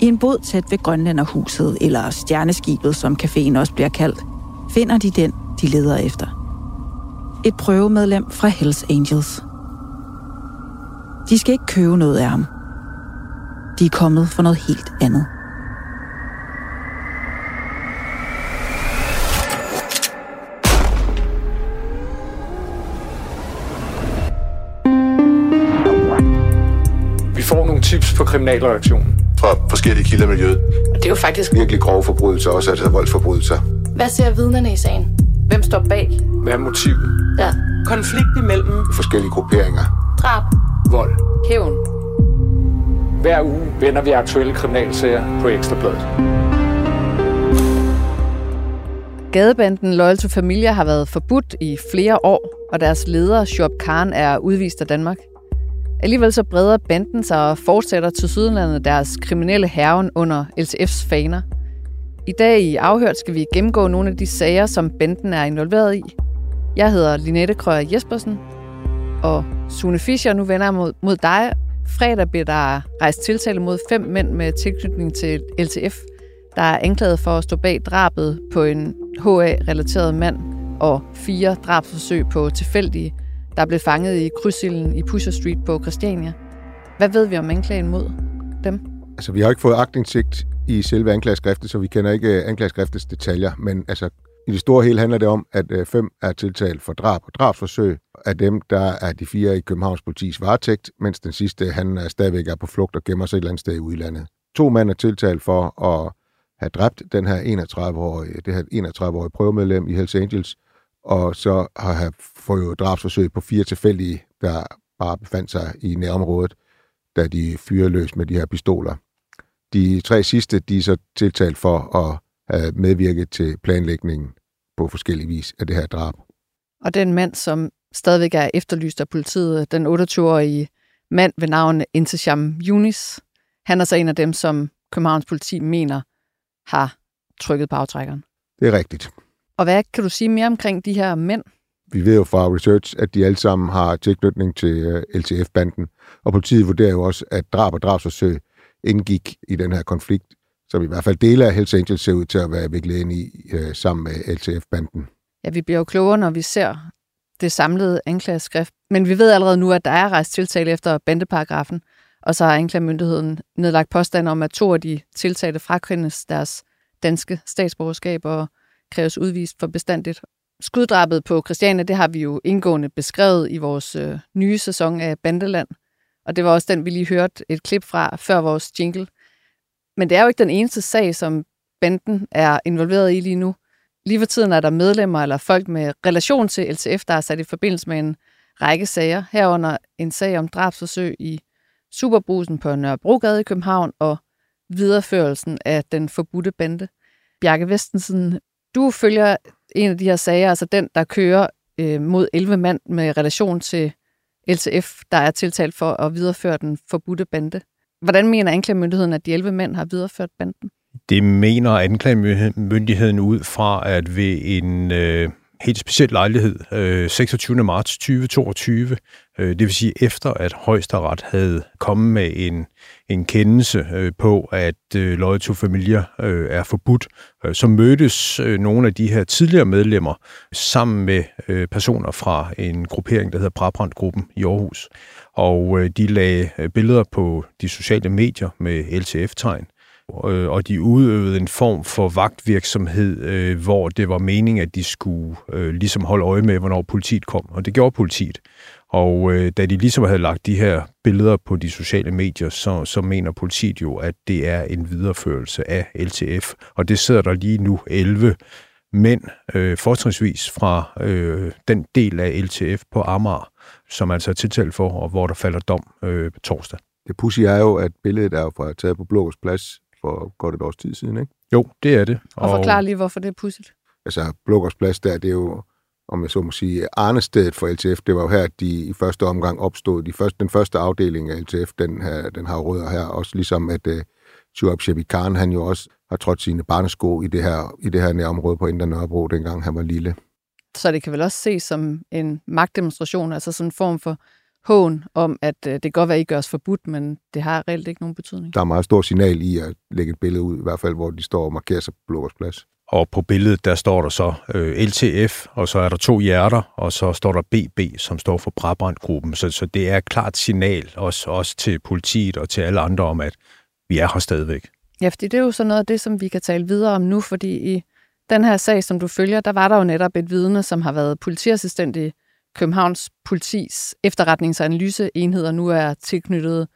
I en bod tæt ved Grønlænderhuset, eller Stjerneskibet, som caféen også bliver kaldt, finder de den, de leder efter. Et prøvemedlem fra Hells Angels. De skal ikke købe noget af ham. De er kommet for noget helt andet. Vi får nogle tips på kriminalreaktionen. Fra forskellige kilder i miljøet. Og det er jo faktisk Virkelig grove forbrydelser, også altså voldsforbrydelser. Hvad ser vidnerne i sagen? Hvem står bag? Hvad er motivet? Ja. Konflikt imellem Forskellige grupperinger. Drab. Vold. Hævn. Hver uge vender vi aktuelle kriminalsager på Ekstrabladet. Gadebanden Loyal to Familia har været forbudt i flere år, og deres leder, Shoaib Khan, er udvist af Danmark. Alligevel så breder banden sig og fortsætter til Sydlandet deres kriminelle herven under LTF's faner. I dag i Afhørt skal vi gennemgå nogle af de sager, som banden er involveret i. Jeg hedder Linette Krøger Jespersen, og Sune Fischer, nu vender jeg mod, mod dig. Fredag bliver der rejst tiltale mod fem mænd med tilknytning til LTF, der er anklaget for at stå bag drabet på en HA-relateret mand og fire drabsforsøg på tilfældige, der blev fanget i krydsilden i Pusher Street på Christiania. Hvad ved vi om anklagen mod dem? Altså, vi har ikke fået agtindsigt i selve anklageskriftet, så vi kender ikke øh, anklageskriftets detaljer, men altså, i det store hele handler det om, at øh, fem er tiltalt for drab og drabsforsøg. Af dem, der er de fire i Københavns politis varetægt, mens den sidste, han er stadigvæk er på flugt og gemmer sig et eller andet sted i udlandet. To mænd er tiltalt for at have dræbt den her 31-årige, det her 31-årige prøvemedlem i Hells Angels, og så har han fået drabsforsøg på fire tilfældige, der bare befandt sig i nærområdet, da de fyrede løs med de her pistoler. De tre sidste, de er så tiltalt for at have medvirket til planlægningen på forskellige vis af det her drab. Og den mand, som stadigvæk er efterlyst af politiet, den 28-årige mand ved navn Intisham Yunis, han er så en af dem, som Københavns politi mener har trykket på aftrækkeren. Det er rigtigt. Og hvad kan du sige mere omkring de her mænd? Vi ved jo fra research, at de alle sammen har tilknytning til øh, LTF-banden, og politiet vurderer jo også, at drab og drabsforsøg indgik i den her konflikt, som i hvert fald dele af Hells Angels ser ud til at være viklet ind i øh, sammen med LTF-banden. Ja, vi bliver jo klogere, når vi ser det samlede anklageskrift. Men vi ved allerede nu, at der er rejst tiltale efter bandeparagrafen, og så har anklagemyndigheden nedlagt påstand om, at to af de tiltalte frakendes deres danske statsborgerskab og kræves udvist for bestandigt. Skuddrabet på Christiania, det har vi jo indgående beskrevet i vores øh, nye sæson af Bandeland, og det var også den, vi lige hørte et klip fra før vores jingle. Men det er jo ikke den eneste sag, som banden er involveret i lige nu. Lige for tiden er der medlemmer eller folk med relation til LTF, der er sat i forbindelse med en række sager, herunder en sag om drabsforsøg i Superbrusen på Nørrebrogade i København og videreførelsen af den forbudte bande. Bjarke Vestensen, du følger en af de her sager, altså den, der kører øh, mod 11 mand med relation til LTF, der er tiltalt for at videreføre den forbudte bande. Hvordan mener anklagemyndigheden, at de 11 mænd har videreført banden? Det mener anklagemyndigheden ud fra, at ved en øh, helt speciel lejlighed, øh, 26. marts 2022, Øh, det vil sige efter, at højesteret havde kommet med en, en kendelse øh, på, at øh, Loyal to Familia er forbudt, så mødtes nogle af de her tidligere medlemmer sammen med personer fra en gruppering, der hedder Brabrandgruppen i Aarhus. Og de lagde billeder på de sociale medier med LTF-tegn, og de udøvede en form for vagtvirksomhed, øh, hvor det var meningen, at de skulle øh, ligesom holde øje med, hvornår politiet kom. Og det gjorde politiet. Og øh, da de ligesom havde lagt de her billeder på de sociale medier, så, så mener politiet jo, at det er en videreførelse af LTF. Og det sidder der lige nu 11 mænd, øh, fortrinsvis fra øh, den del af LTF på Amager, som altså er tiltalt for, og hvor der falder dom øh, på torsdag. Det pussy er jo, at billedet er fra taget på Blågårds Plads for godt et års tid siden, ikke? Jo, det er det. Og, og forklar lige, hvorfor det er pudsigt. Altså, Blågårds Plads der, det er jo, om jeg så må sige, arnestedet for LTF. Det var jo her, at de i første omgang opstod. De første, den første afdeling af LTF, den, her, den har rødder her. Også ligesom, at uh, Shuab Khan, han jo også har trådt sine barnesko i det her, i det her nærområde på Indre Nørrebro, dengang han var lille. Så det kan vel også ses som en magtdemonstration, altså sådan en form for hån om, at øh, det kan godt være, at I gøres forbudt, men det har reelt ikke nogen betydning. Der er meget stor signal i at lægge et billede ud, i hvert fald hvor de står og markerer sig på Blågårds Plads. Og på billedet, der står der så øh, LTF, og så er der to hjerter, og så står der BB, som står for Brabrandgruppen. Så, så det er et klart signal, også, også til politiet og til alle andre, om at vi er her stadigvæk. Ja, fordi det er jo sådan noget af det, som vi kan tale videre om nu, fordi i den her sag, som du følger, der var der jo netop et vidne, som har været politiassistent i Københavns politis efterretnings- og analyseenhed, og nu er tilknyttet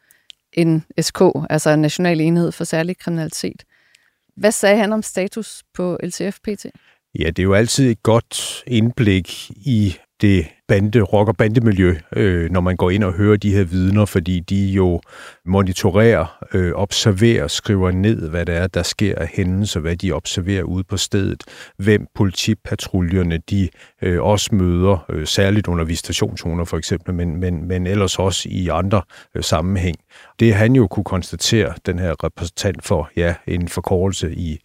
en SK, altså en national enhed for særlig kriminalitet. Hvad sagde han om status på LTF-PT? Ja, det er jo altid et godt indblik i det bande, rock- og bandemiljø, øh, når man går ind og hører de her vidner, fordi de jo monitorerer, øh, observerer, skriver ned, hvad der er, der sker af hændelser, hvad de observerer ude på stedet, hvem politipatruljerne de øh, også møder, øh, særligt under visitationszoner for eksempel, men, men, men ellers også i andre øh, sammenhæng. Det han jo kunne konstatere, den her repræsentant for ja, en forkortelse i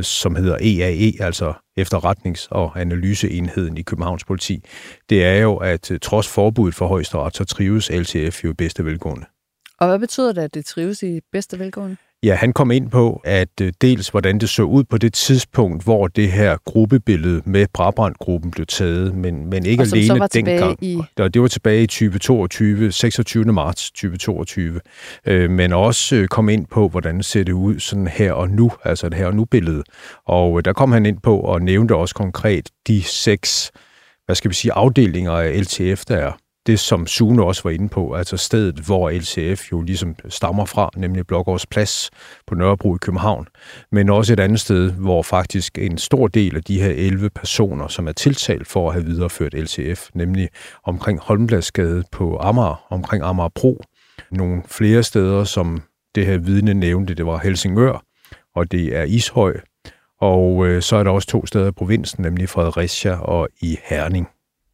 som hedder EAE, altså efterretnings- og analyseenheden i Københavns politi, det er jo, at øh, trods forbuddet for højesteret, så trives LTF jo i bedste velgående. Og hvad betyder det, at det trives i bedste velgående? Ja, han kom ind på, at øh, dels hvordan det så ud på det tidspunkt, hvor det her gruppebillede med Brabrand-gruppen blev taget, men, men ikke og alene så var dengang. I... Og det var tilbage i 2022, 26. marts 2022. Øh, men også øh, kom ind på, hvordan det ser det ud sådan her og nu, altså det her og nu-billede. Og øh, der kom han ind på og nævnte også konkret de seks hvad skal vi sige, afdelinger af LTF, der er det, som Sune også var inde på, altså stedet, hvor LCF jo ligesom stammer fra, nemlig Blågårds Plads på Nørrebro i København, men også et andet sted, hvor faktisk en stor del af de her 11 personer, som er tiltalt for at have videreført LCF, nemlig omkring Holmbladsgade på Amager, omkring Amagerbro, nogle flere steder, som det her vidne nævnte, det var Helsingør, og det er Ishøj, og øh, så er der også to steder i provinsen, nemlig Fredericia og i Herning.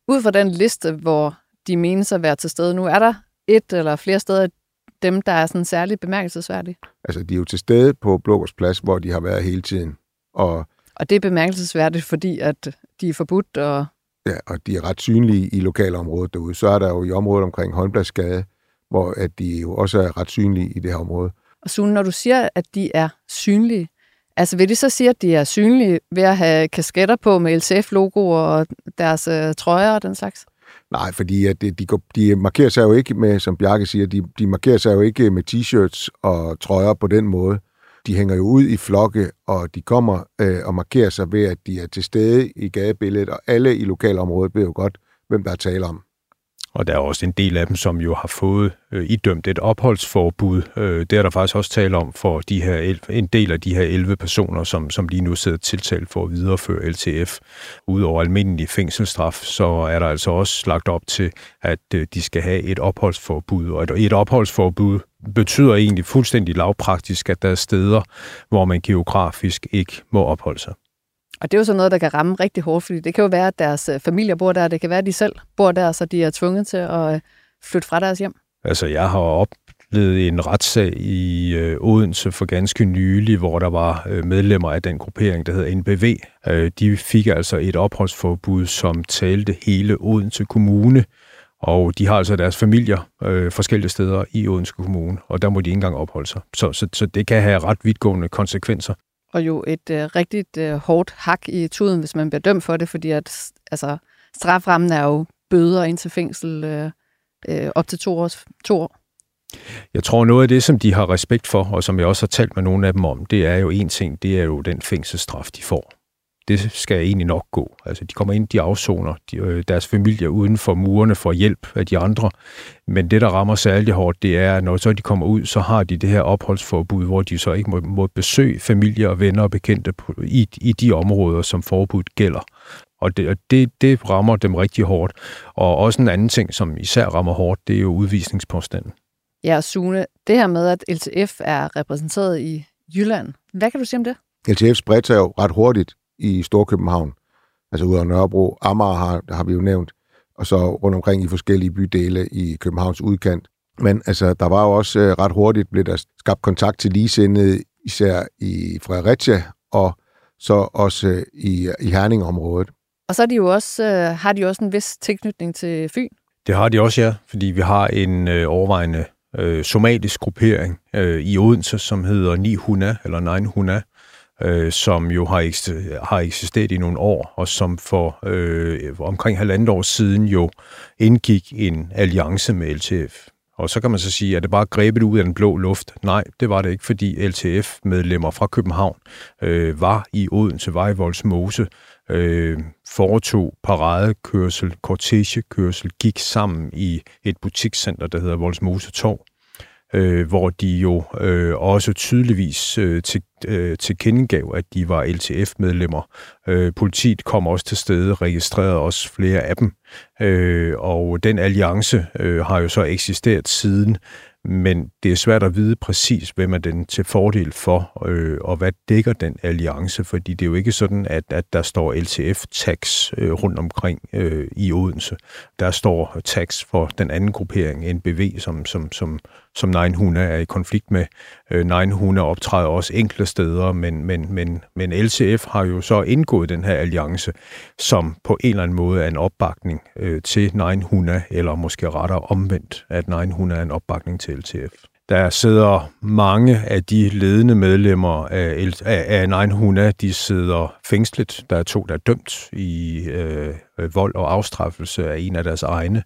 Ud fra den liste, hvor de menes at være til stede nu. Er der et eller flere steder dem, der er sådan særligt bemærkelsesværdige? Altså, de er jo til stede på Blågårds Plads, hvor de har været hele tiden. Og, og det er bemærkelsesværdigt, fordi at de er forbudt, og... Ja, og de er ret synlige i lokalområdet derude. Så er der jo i området omkring Holmbladsgade, hvor at de jo også er ret synlige i det her område. Og Sune, når du siger, at de er synlige, altså vil det så sige, at de er synlige ved at have kasketter på med LCF-logoer og deres øh, trøjer og den slags? Nej, fordi at de, de, de markerer sig jo ikke med, som Bjarke siger, de, de markerer sig jo ikke med t-shirts og trøjer på den måde. De hænger jo ud i flokke, og de kommer øh, og markerer sig ved, at de er til stede i gadebilledet, og alle i lokalområdet ved jo godt, hvem der er tale om. Og der er også en del af dem, som jo har fået øh, idømt et opholdsforbud. Øh, det er der faktisk også tale om for de her en del af de her 11 personer, som, som lige nu sidder tiltalt for at videreføre LTF. Udover almindelig fængselsstraf, så er der altså også lagt op til, at øh, de skal have et opholdsforbud. Og et, et opholdsforbud betyder egentlig fuldstændig lavpraktisk, at der er steder, hvor man geografisk ikke må opholde sig. Og det er jo sådan noget, der kan ramme rigtig hårdt, fordi det kan jo være, at deres familie familier bor der, det kan være, at de selv bor der, så de er tvunget til at øh, flytte fra deres hjem. Altså, jeg har oplevet en retssag i øh, Odense for ganske nylig, hvor der var øh, medlemmer af den gruppering, der hedder NBV. Øh, de fik altså et opholdsforbud, som talte hele Odense Kommune, og de har altså deres familier øh, forskellige steder i Odense Kommune, og der må de ikke engang opholde sig. Så, så, så det kan have ret vidtgående konsekvenser og jo et øh, rigtigt øh, hårdt hak i tuden, hvis man bliver dømt for det, fordi at, altså, straframmen er jo bøder ind til fængsel øh, øh, op til to, års, to år. Jeg tror, noget af det, som de har respekt for, og som jeg også har talt med nogle af dem om, det er jo en ting, det er jo den fængselsstraf, de får det skal egentlig nok gå. Altså, de kommer ind, de afsoner de, øh, deres familier uden for murene for hjælp af de andre. Men det, der rammer særlig hårdt, det er, at når så de kommer ud, så har de det her opholdsforbud, hvor de så ikke må, må besøge familier og venner og bekendte på, i, i de områder, som forbuddet gælder. Og det, det, det rammer dem rigtig hårdt. Og også en anden ting, som især rammer hårdt, det er jo udvisningspåstanden. Ja, Sune, det her med, at LTF er repræsenteret i Jylland, hvad kan du sige om det? LTF spredte sig jo ret hurtigt i Storkøbenhavn, altså ud af Nørrebro. Amager har, har vi jo nævnt, og så rundt omkring i forskellige bydele i Københavns udkant. Men altså, der var jo også uh, ret hurtigt blevet der skabt kontakt til ligesindede, især i Fredericia, og så også uh, i, i Herning-området. Og så er de jo også, uh, har de jo også en vis tilknytning til Fyn. Det har de også, ja, fordi vi har en øh, overvejende øh, somalisk gruppering øh, i Odense, som hedder 900 eller 900, øh, som jo har, eks- har eksisteret i nogle år, og som for øh, omkring halvandet år siden jo indgik en alliance med LTF. Og så kan man så sige, at det bare grebet ud af den blå luft. Nej, det var det ikke, fordi LTF-medlemmer fra København øh, var i Odense, var i Voldsmose, øh, foretog paradekørsel, kortegekørsel, gik sammen i et butikscenter, der hedder Voldsmose Torv, øh, hvor de jo øh, også tydeligvis øh, til, øh, tilkendegav, at de var LTF-medlemmer. Øh, politiet kom også til stede, registrerede også flere af dem, øh, og den alliance øh, har jo så eksisteret siden, men det er svært at vide præcis, hvem er den til fordel for, øh, og hvad dækker den alliance, fordi det er jo ikke sådan, at, at der står LTF-tax øh, rundt omkring øh, i Odense. Der står tax for den anden gruppering, NBV, som, som, som, som 900 er i konflikt med. Øh, 900 optræder også enkelte steder, men, men, men, men LTF har jo så indgået den her alliance, som på en eller anden måde er en opbakning øh, til 900, eller måske rettere omvendt, at 900 er en opbakning til LTF. Der sidder mange af de ledende medlemmer af, af 900, de sidder fængslet. Der er to, der er dømt i øh, øh, vold og afstraffelse af en af deres egne.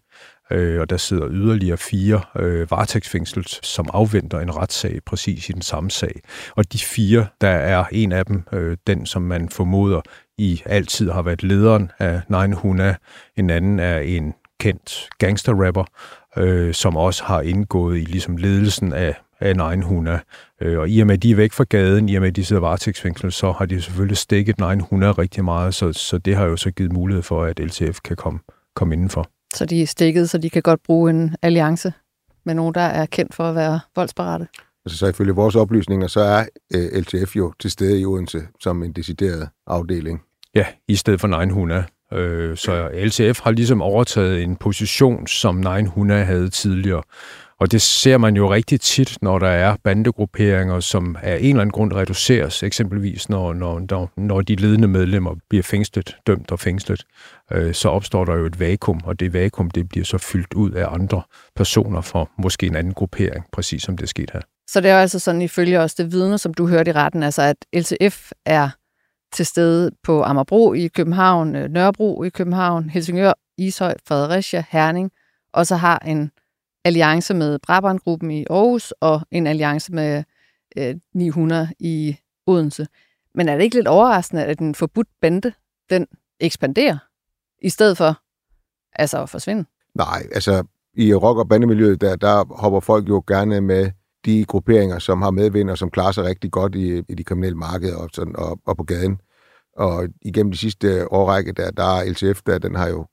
Øh, og der sidder yderligere fire øh, varetægtsfængslet, som afventer en retssag præcis i den samme sag. Og de fire, der er en af dem, øh, den som man formoder i altid har været lederen af 900. En anden er en kendt gangsterrapper, øh, som også har indgået i ligesom ledelsen af, af 900. Øh, og i og med, at de er væk fra gaden, i og med, at de sidder varetægtsfængslet, så har de selvfølgelig stikket 900 rigtig meget, så, så det har jo så givet mulighed for, at LTF kan komme, komme indenfor. Så de er stikket, så de kan godt bruge en alliance med nogen, der er kendt for at være voldsparate? Altså, så ifølge vores oplysninger, så er øh, LTF jo til stede i Odense som en decideret afdeling. Ja, i stedet for 900. Øh, så LTF har ligesom overtaget en position, som 900 havde tidligere. Og det ser man jo rigtig tit, når der er bandegrupperinger, som af en eller anden grund reduceres, eksempelvis når, når, når, når de ledende medlemmer bliver fængslet, dømt og fængslet, øh, så opstår der jo et vakuum, og det vakuum det bliver så fyldt ud af andre personer fra måske en anden gruppering, præcis som det skete her. Så det er altså sådan, ifølge os det vidne, som du hørte i retten, altså at LTF er til stede på Amagerbro i København, øh, Nørrebro i København, Helsingør, Ishøj, Fredericia, Herning, og så har en alliance med Brabrandgruppen i Aarhus og en alliance med øh, 900 i Odense. Men er det ikke lidt overraskende, at den forbudt bande, den ekspanderer, i stedet for altså at forsvinde? Nej, altså i rock- og bandemiljøet, der, der hopper folk jo gerne med de grupperinger, som har medvind og som klarer sig rigtig godt i, i de kriminelle markeder og, sådan, og, og på gaden. Og igennem de sidste årrække, der, der er LTF, der, den har jo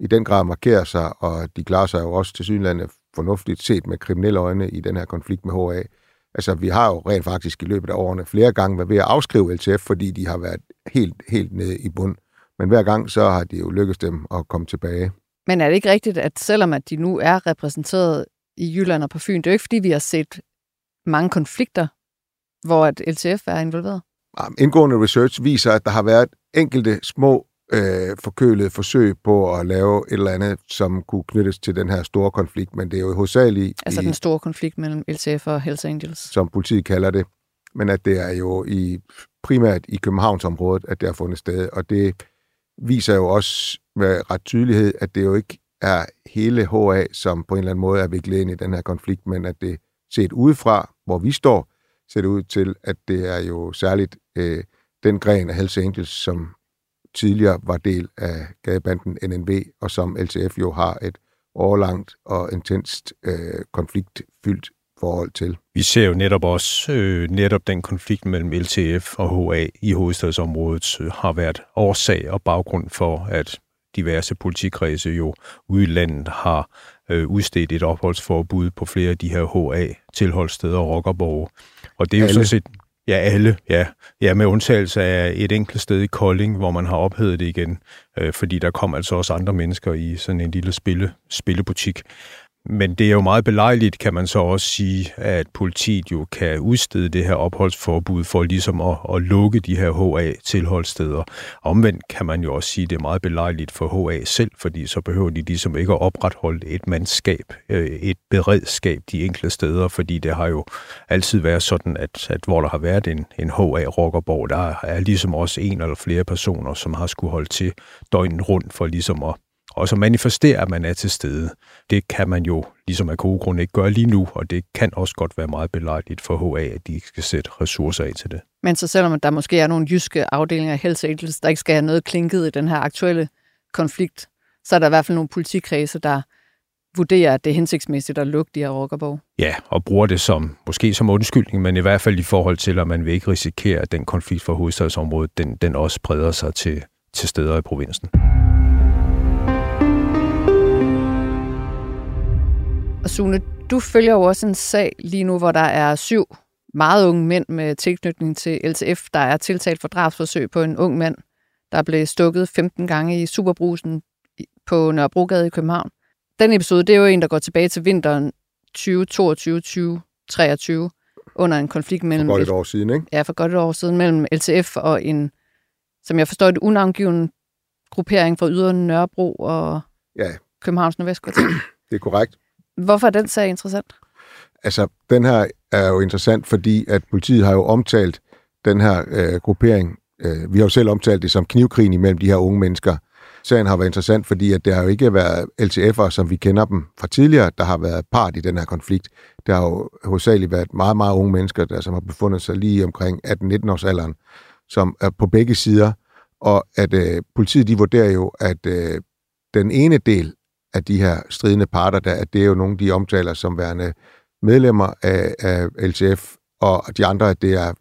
i den grad markeret sig, og de klarer sig jo også til synlandet fornuftigt set med kriminelle øjne i den her konflikt med HA. Altså, vi har jo rent faktisk i løbet af årene flere gange været ved at afskrive LTF, fordi de har været helt, helt nede i bund. Men hver gang, så har det jo lykkedes dem at komme tilbage. Men er det ikke rigtigt, at selvom at de nu er repræsenteret i Jylland og på Fyn, det er jo ikke, fordi vi har set mange konflikter, hvor at LTF er involveret? Indgående research viser, at der har været enkelte små øh, forkølede forsøg på at lave et eller andet, som kunne knyttes til den her store konflikt, men det er jo hovedsageligt... Altså i, den store konflikt mellem LTF og Hells Angels? Som politiet kalder det. Men at det er jo i primært i Københavnsområdet, at det har fundet sted, og det viser jo også med ret tydelighed, at det jo ikke er hele HA, som på en eller anden måde er viklet ind i den her konflikt, men at det set udefra, hvor vi står, ser det ud til, at det er jo særligt øh, den gren af Hells Angels, som tidligere var del af gadebanden NNV, og som LTF jo har et overlangt og intenst øh, konfliktfyldt forhold til. Vi ser jo netop også, øh, netop den konflikt mellem LTF og HA i hovedstadsområdet øh, har været årsag og baggrund for, at diverse politikredse jo ude i landet har øh, udstedt et opholdsforbud på flere af de her HA-tilholdssteder og rockerborge. Og det er jo sådan set Ja, alle. Ja. ja, med undtagelse af et enkelt sted i Kolding, hvor man har ophedet det igen, øh, fordi der kom altså også andre mennesker i sådan en lille spille, spillebutik. Men det er jo meget belejligt, kan man så også sige, at politiet jo kan udstede det her opholdsforbud for ligesom at, at lukke de her HA-tilholdssteder. Omvendt kan man jo også sige, at det er meget belejligt for HA selv, fordi så behøver de ligesom ikke at opretholde et mandskab, øh, et beredskab de enkelte steder, fordi det har jo altid været sådan, at, at hvor der har været en, en HA-rockerborg, der er ligesom også en eller flere personer, som har skulle holde til døgnet rundt for ligesom at og så manifestere, at man er til stede. Det kan man jo ligesom af gode grunde ikke gøre lige nu, og det kan også godt være meget belejligt for HA, at de skal sætte ressourcer af til det. Men så selvom der måske er nogle jyske afdelinger af Hells Angels, der ikke skal have noget klinket i den her aktuelle konflikt, så er der i hvert fald nogle politikredse, der vurderer, at det er hensigtsmæssigt at lukke de her rockerborg. Ja, og bruger det som, måske som undskyldning, men i hvert fald i forhold til, at man vil ikke risikere, at den konflikt for hovedstadsområdet, den, den også breder sig til, til steder i provinsen. Og Sune, du følger jo også en sag lige nu, hvor der er syv meget unge mænd med tilknytning til LTF, der er tiltalt for drabsforsøg på en ung mand, der blev stukket 15 gange i Superbrusen på Nørrebrogade i København. Den episode, det er jo en, der går tilbage til vinteren 2022-2023, under en konflikt mellem... For godt et år siden, ikke? Ja, for godt et år siden, mellem LTF og en, som jeg forstår, et unavngiven gruppering fra ydre Nørrebro og ja. Københavns Nordvestkvarter. Det er korrekt. Hvorfor er den sag interessant? Altså, den her er jo interessant, fordi at politiet har jo omtalt den her øh, gruppering. Øh, vi har jo selv omtalt det som knivkrigen imellem de her unge mennesker. Sagen har været interessant, fordi at det har jo ikke været LTF'er, som vi kender dem fra tidligere, der har været part i den her konflikt. Det har jo hovedsageligt været meget, meget unge mennesker, der som har befundet sig lige omkring 18-19 års alderen, som er på begge sider. Og at øh, politiet de vurderer jo, at øh, den ene del af de her stridende parter, der, at det er jo nogle, de omtaler som værende medlemmer af, af LTF, og de andre, at det er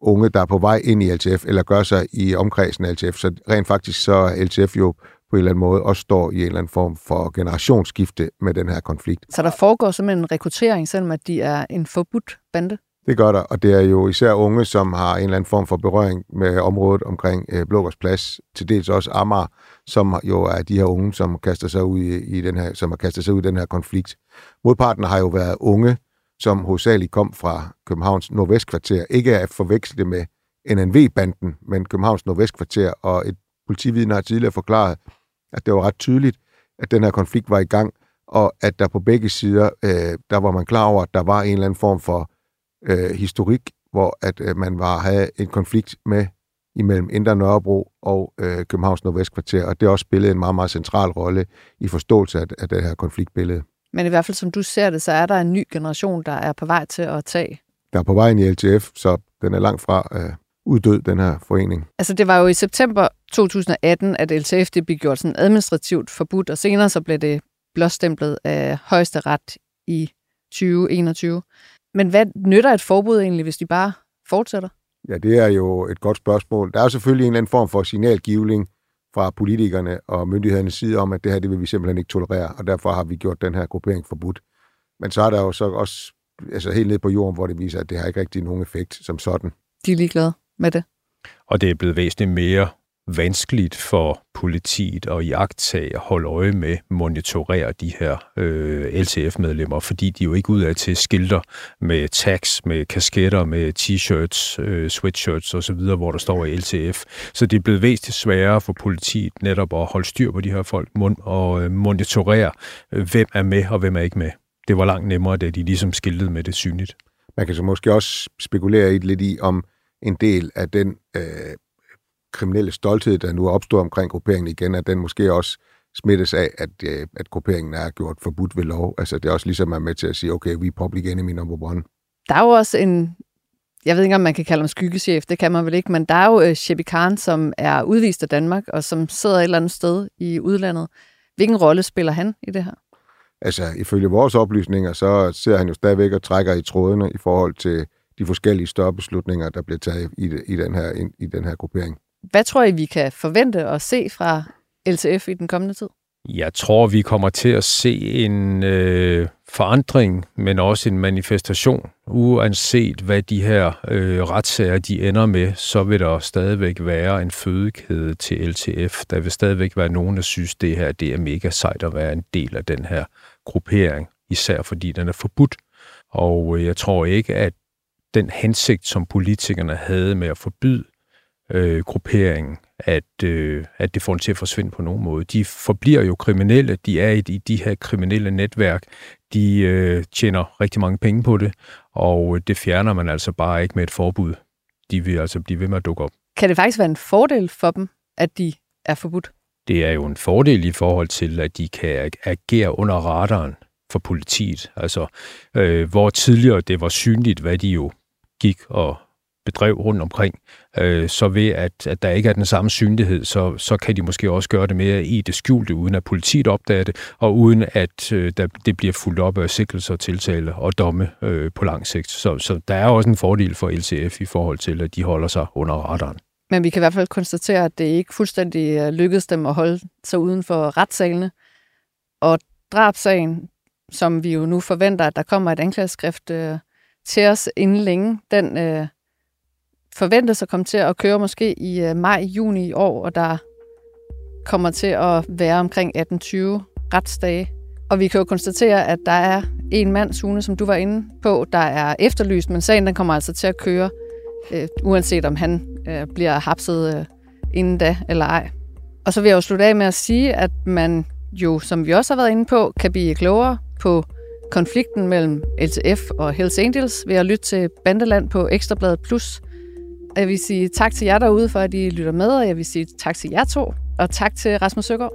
unge, der er på vej ind i LTF, eller gør sig i omkredsen af LTF. Så rent faktisk så er LTF jo på en eller anden måde også står i en eller anden form for generationsskifte med den her konflikt. Så der foregår simpelthen en rekruttering, selvom at de er en forbudt bande? Det gør der, og det er jo især unge, som har en eller anden form for berøring med området omkring øh, Blågårds til dels også Amager, som jo er de her unge, som kaster sig ud i, i den her, som har kastet sig ud i den her konflikt. Modparten har jo været unge, som hovedsageligt kom fra Københavns Nordvestkvarter. Ikke at forveksle med NNV-banden, men Københavns Nordvestkvarter, og et politividne har tidligere forklaret, at det var ret tydeligt, at den her konflikt var i gang, og at der på begge sider, øh, der var man klar over, at der var en eller anden form for øh, historik, hvor at øh, man var havde en konflikt med imellem Indre Nørrebro og øh, Københavns Nordvestkvarter, og det har også spillet en meget, meget central rolle i forståelse af, af det her konfliktbillede. Men i hvert fald, som du ser det, så er der en ny generation, der er på vej til at tage. Der er på vej ind i LTF, så den er langt fra øh, uddød, den her forening. Altså, det var jo i september 2018, at LTF det blev gjort sådan administrativt forbudt, og senere så blev det blåstemplet af højesteret i 2021. Men hvad nytter et forbud egentlig, hvis de bare fortsætter? Ja, det er jo et godt spørgsmål. Der er jo selvfølgelig en eller anden form for signalgivning fra politikerne og myndighedernes side om, at det her det vil vi simpelthen ikke tolerere, og derfor har vi gjort den her gruppering forbudt. Men så er der jo så også altså helt ned på jorden, hvor det viser, at det har ikke rigtig nogen effekt som sådan. De er ligeglade med det. Og det er blevet væsentligt mere vanskeligt for politiet at jagtage og holde øje med, monitorere de her øh, LTF-medlemmer, fordi de jo ikke ud af til skilter med tags, med kasketter, med t-shirts, øh, sweatshirts osv., hvor der står i LTF. Så det er blevet væsentligt sværere for politiet netop at holde styr på de her folk og øh, monitorere, øh, hvem er med og hvem er ikke med. Det var langt nemmere, da de ligesom skiltede med det synligt. Man kan så måske også spekulere lidt i, om en del af den øh, kriminelle stolthed, der nu er opstået omkring grupperingen igen, at den måske også smittes af, at, øh, at grupperingen er gjort forbudt ved lov. Altså det er også ligesom at med til at sige, okay, vi er public enemy number one. Der er jo også en, jeg ved ikke, om man kan kalde ham skyggechef, det kan man vel ikke, men der er jo uh, Shebi Khan, som er udvist af Danmark, og som sidder et eller andet sted i udlandet. Hvilken rolle spiller han i det her? Altså, ifølge vores oplysninger, så ser han jo stadigvæk og trækker i trådene i forhold til de forskellige større beslutninger, der bliver taget i, i, den, her, i den her gruppering. Hvad tror I, vi kan forvente at se fra LTF i den kommende tid? Jeg tror, vi kommer til at se en øh, forandring, men også en manifestation. Uanset hvad de her øh, retssager de ender med, så vil der stadigvæk være en fødekæde til LTF. Der vil stadigvæk være nogen, der synes, det her det er mega sejt at være en del af den her gruppering især fordi den er forbudt. Og øh, jeg tror ikke, at den hensigt, som politikerne havde med at forbyde øh, grupperingen, at, øh, at det får den til at forsvinde på nogen måde. De forbliver jo kriminelle, de er i, i de her kriminelle netværk, de øh, tjener rigtig mange penge på det, og det fjerner man altså bare ikke med et forbud. De vil altså blive ved med at dukke op. Kan det faktisk være en fordel for dem, at de er forbudt? Det er jo en fordel i forhold til, at de kan agere under radaren for politiet. Altså, øh, hvor tidligere det var synligt, hvad de jo gik og bedrev rundt omkring, øh, så ved at, at der ikke er den samme synlighed, så, så kan de måske også gøre det mere i det skjulte, uden at politiet opdager det, og uden at øh, der, det bliver fuldt op af sikkelser, tiltale og domme øh, på lang sigt. Så, så der er også en fordel for LCF i forhold til, at de holder sig under radaren. Men vi kan i hvert fald konstatere, at det ikke fuldstændig øh, lykkedes dem at holde sig uden for retssalene. Og drabsagen, som vi jo nu forventer, at der kommer et anklageskrift øh, til os inden længe, den øh, forventes at komme til at køre måske i øh, maj-juni i år, og der kommer til at være omkring 18-20 retsdage. Og vi kan jo konstatere, at der er en mand, Sune, som du var inde på, der er efterlyst, men sagen den kommer altså til at køre, øh, uanset om han øh, bliver hapset øh, inden da eller ej. Og så vil jeg jo slutte af med at sige, at man jo, som vi også har været inde på, kan blive klogere på konflikten mellem LTF og Hells Angels ved at lytte til Bandeland på Ekstrabladet Plus. Jeg vil sige tak til jer derude for, at I lytter med, og jeg vil sige tak til jer to, og tak til Rasmus Søgaard.